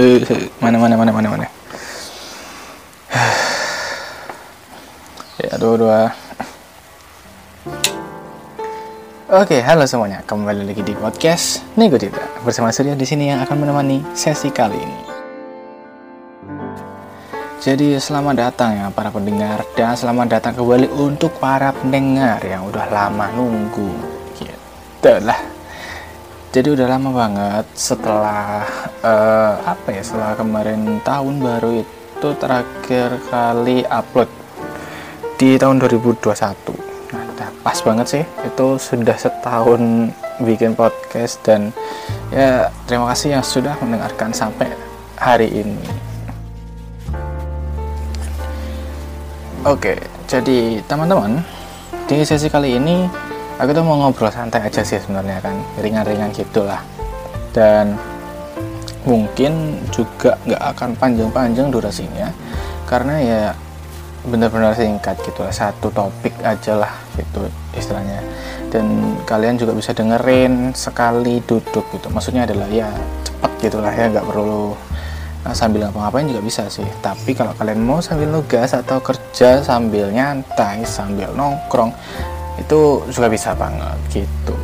Eh, mana mana mana mana mana. ya, dua dua. Oke, halo semuanya. Kembali lagi di podcast Nego Tidak bersama Surya di sini yang akan menemani sesi kali ini. Jadi selamat datang ya para pendengar dan selamat datang kembali untuk para pendengar yang udah lama nunggu. Gitu lah jadi udah lama banget setelah uh, apa ya setelah kemarin tahun baru itu terakhir kali upload di tahun 2021 nah pas banget sih. Itu sudah setahun bikin podcast dan ya terima kasih yang sudah mendengarkan sampai hari ini. Oke jadi teman-teman di sesi kali ini aku tuh mau ngobrol santai aja sih sebenarnya kan ringan-ringan gitulah dan mungkin juga nggak akan panjang-panjang durasinya karena ya benar-benar singkat gitu lah satu topik aja lah gitu istilahnya. Dan kalian juga bisa dengerin sekali duduk gitu maksudnya adalah ya cepet gitulah ya nggak perlu nah, sambil ngapa-ngapain juga bisa sih. Tapi kalau kalian mau sambil nugas atau kerja sambil nyantai sambil nongkrong itu juga bisa banget gitu.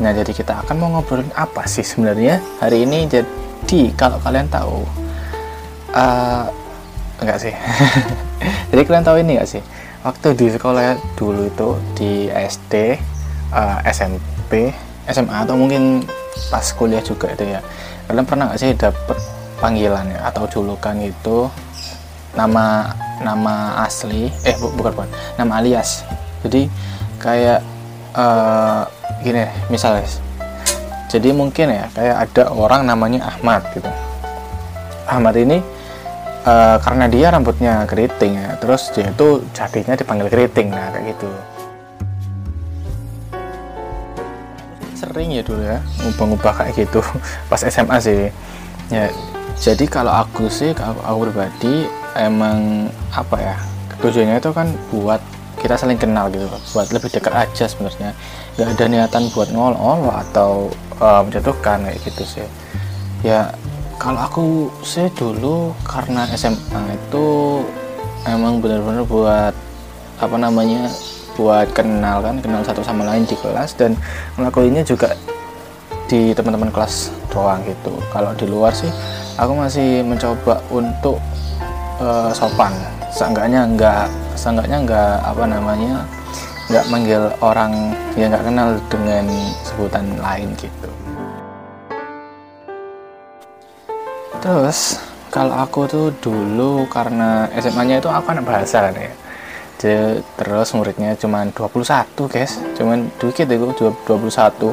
Nah jadi kita akan mau ngobrolin apa sih sebenarnya hari ini? Jadi kalau kalian tahu uh, enggak sih. Jadi kalian tahu ini enggak sih? Waktu di sekolah dulu itu di SD uh, eh, SMP SMA atau mungkin pas kuliah juga itu ya. Kalian pernah nggak sih dapet panggilan ya, atau julukan itu nama nama asli eh bu, bukan bukan nama alias. Jadi kayak uh, gini misalnya jadi mungkin ya kayak ada orang namanya Ahmad gitu. Ahmad ini uh, karena dia rambutnya keriting ya terus dia itu jadinya dipanggil keriting nah kayak gitu. Sering ya dulu ya ngubah-ngubah kayak gitu pas SMA sih. Ya jadi kalau aku sih kalau aku pribadi emang apa ya tujuannya itu kan buat kita saling kenal gitu buat lebih dekat aja sebenarnya. Nggak ada niatan buat ngol-ngol atau uh, menjatuhkan kayak gitu sih. Ya kalau aku sih dulu karena SMA itu emang benar-benar buat apa namanya buat kenal kan kenal satu sama lain di kelas. Dan ngelakuinnya juga di teman-teman kelas doang gitu. Kalau di luar sih aku masih mencoba untuk uh, sopan. Seenggaknya enggak seenggaknya enggak apa namanya enggak manggil orang yang enggak kenal dengan sebutan lain gitu. Terus kalau aku tuh dulu karena SMA-nya itu aku anak bahasa kan ya. Jadi, terus muridnya cuma 21 guys. Cuman dikit itu 21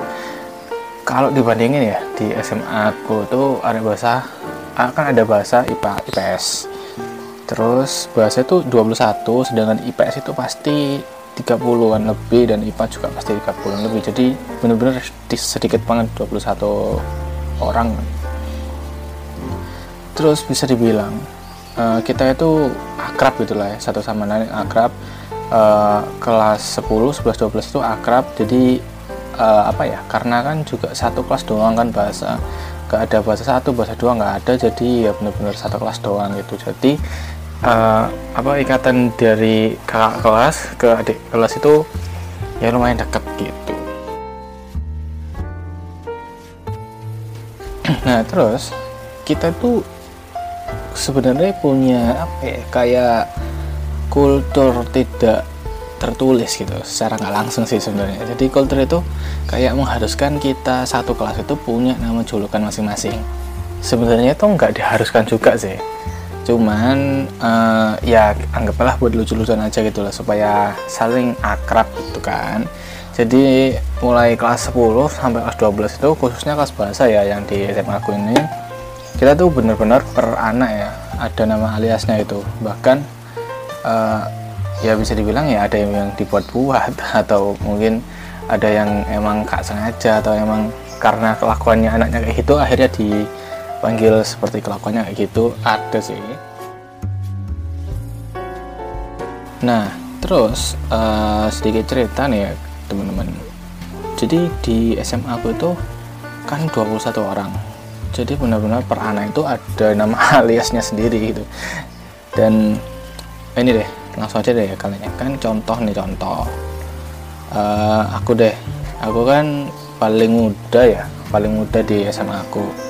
kalau dibandingin ya di SMA aku tuh ada bahasa akan ada bahasa IPA IPS terus bahasa itu 21 sedangkan IPS itu pasti 30-an lebih dan IPA juga pasti 30-an lebih. Jadi benar-benar sedikit banget 21 orang. Terus bisa dibilang uh, kita itu akrab gitu lah ya satu sama lain akrab. Uh, kelas 10, 11, 12 itu akrab. Jadi uh, apa ya karena kan juga satu kelas doang kan bahasa gak ada bahasa satu bahasa dua nggak ada. Jadi ya benar-benar satu kelas doang gitu. Jadi uh, apa ikatan dari kakak kelas ke adik kelas itu ya lumayan dekat gitu. Nah terus kita tuh sebenarnya punya apa ya kayak kultur tidak tertulis gitu secara nggak langsung sih sebenarnya. Jadi kultur itu kayak mengharuskan kita satu kelas itu punya nama julukan masing-masing. Sebenarnya itu nggak diharuskan juga sih cuman uh, ya anggaplah buat lucu-lucuan aja gitu lah supaya saling akrab gitu kan. Jadi mulai kelas 10 sampai kelas 12 itu khususnya kelas bahasa ya yang di SMA aku ini kita tuh bener-bener per anak ya ada nama aliasnya itu. Bahkan uh, ya bisa dibilang ya ada yang dibuat-buat atau mungkin ada yang emang gak sengaja atau emang karena kelakuannya anaknya kayak gitu akhirnya di panggil seperti kelakuannya kayak gitu ada sih. Nah terus uh, sedikit cerita nih ya teman-teman. Jadi di SMA aku itu kan 21 orang. Jadi benar-benar per anak itu ada nama aliasnya sendiri gitu. Dan ini deh langsung aja deh kalian ya. kan contoh nih contoh. Uh, aku deh. Aku kan paling muda ya paling muda di SMA aku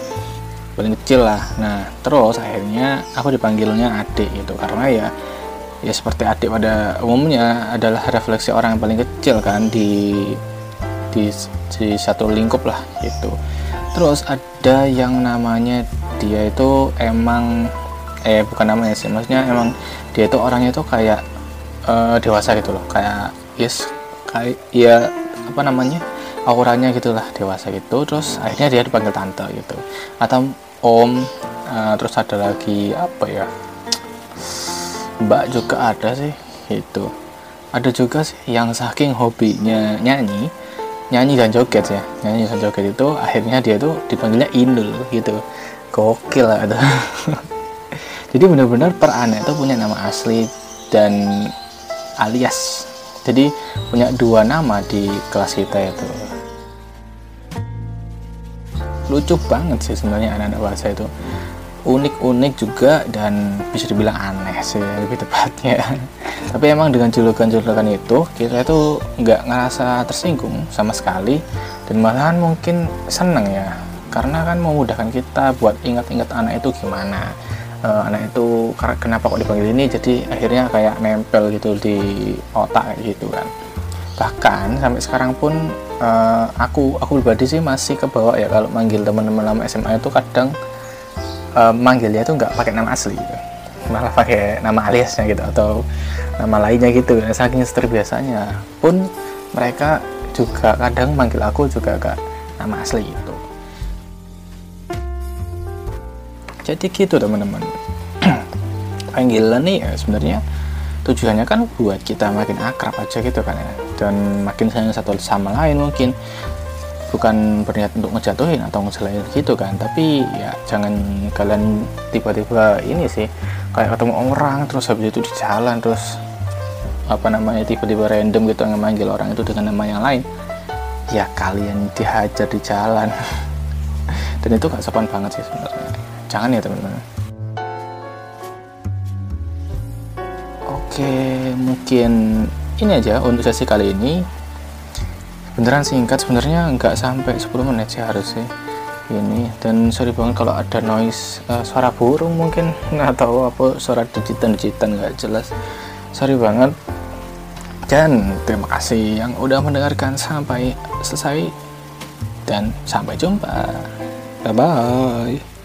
paling kecil lah. Nah terus akhirnya aku dipanggilnya adik gitu karena ya ya seperti adik pada umumnya adalah refleksi orang yang paling kecil kan di di, di satu lingkup lah gitu. Terus ada yang namanya dia itu emang eh bukan namanya sih maksudnya emang dia itu orangnya itu kayak uh, dewasa gitu loh. Kayak yes kayak ya apa namanya auranya gitulah dewasa gitu. Terus akhirnya dia dipanggil tante gitu. Atau om uh, terus ada lagi apa ya? Mbak juga ada sih itu ada juga sih yang saking hobinya nyanyi nyanyi dan joget ya. Nyanyi dan joget itu akhirnya dia tuh dipanggilnya Inul gitu. Gokil lah itu. Jadi benar-benar per anak itu punya nama asli dan alias. Jadi punya dua nama di kelas kita itu lucu banget sih sebenarnya anak-anak bahasa itu. Unik-unik juga dan bisa dibilang aneh sih lebih tepatnya. Tapi emang dengan julukan-julukan itu kita itu nggak ngerasa tersinggung sama sekali dan malahan mungkin seneng ya. Karena kan memudahkan kita buat ingat-ingat anak itu gimana. Uh, anak itu kenapa kok dipanggil ini jadi akhirnya kayak nempel gitu di otak gitu kan bahkan sampai sekarang pun uh, aku aku pribadi sih masih kebawa ya kalau manggil teman-teman lama SMA itu kadang uh, manggilnya itu nggak pakai nama asli gitu. malah pakai nama aliasnya gitu atau nama lainnya gitu. Saking terbiasanya pun mereka juga kadang manggil aku juga gak nama asli itu jadi gitu teman-teman. Panggilan nih ya sebenarnya tujuannya kan buat kita makin akrab aja gitu kan ya. Dan makin sayang satu sama lain mungkin. Bukan berniat untuk ngejatuhin atau ngejelain gitu kan. Tapi ya jangan kalian tiba-tiba ini sih kayak ketemu orang terus habis itu di jalan terus apa namanya tiba-tiba random gitu yang manggil orang itu dengan nama yang lain ya kalian dihajar di jalan. Dan itu gak sopan banget sih sebenarnya. Jangan ya teman-teman oke mungkin ini aja untuk sesi kali ini. Beneran singkat sebenarnya nggak sampai 10 menit sih harusnya. Ini dan sorry banget kalau ada noise uh, suara burung mungkin atau apa suara digitan-digitan nggak jelas. Sorry banget. Dan terima kasih yang udah mendengarkan sampai selesai dan sampai jumpa. Bye bye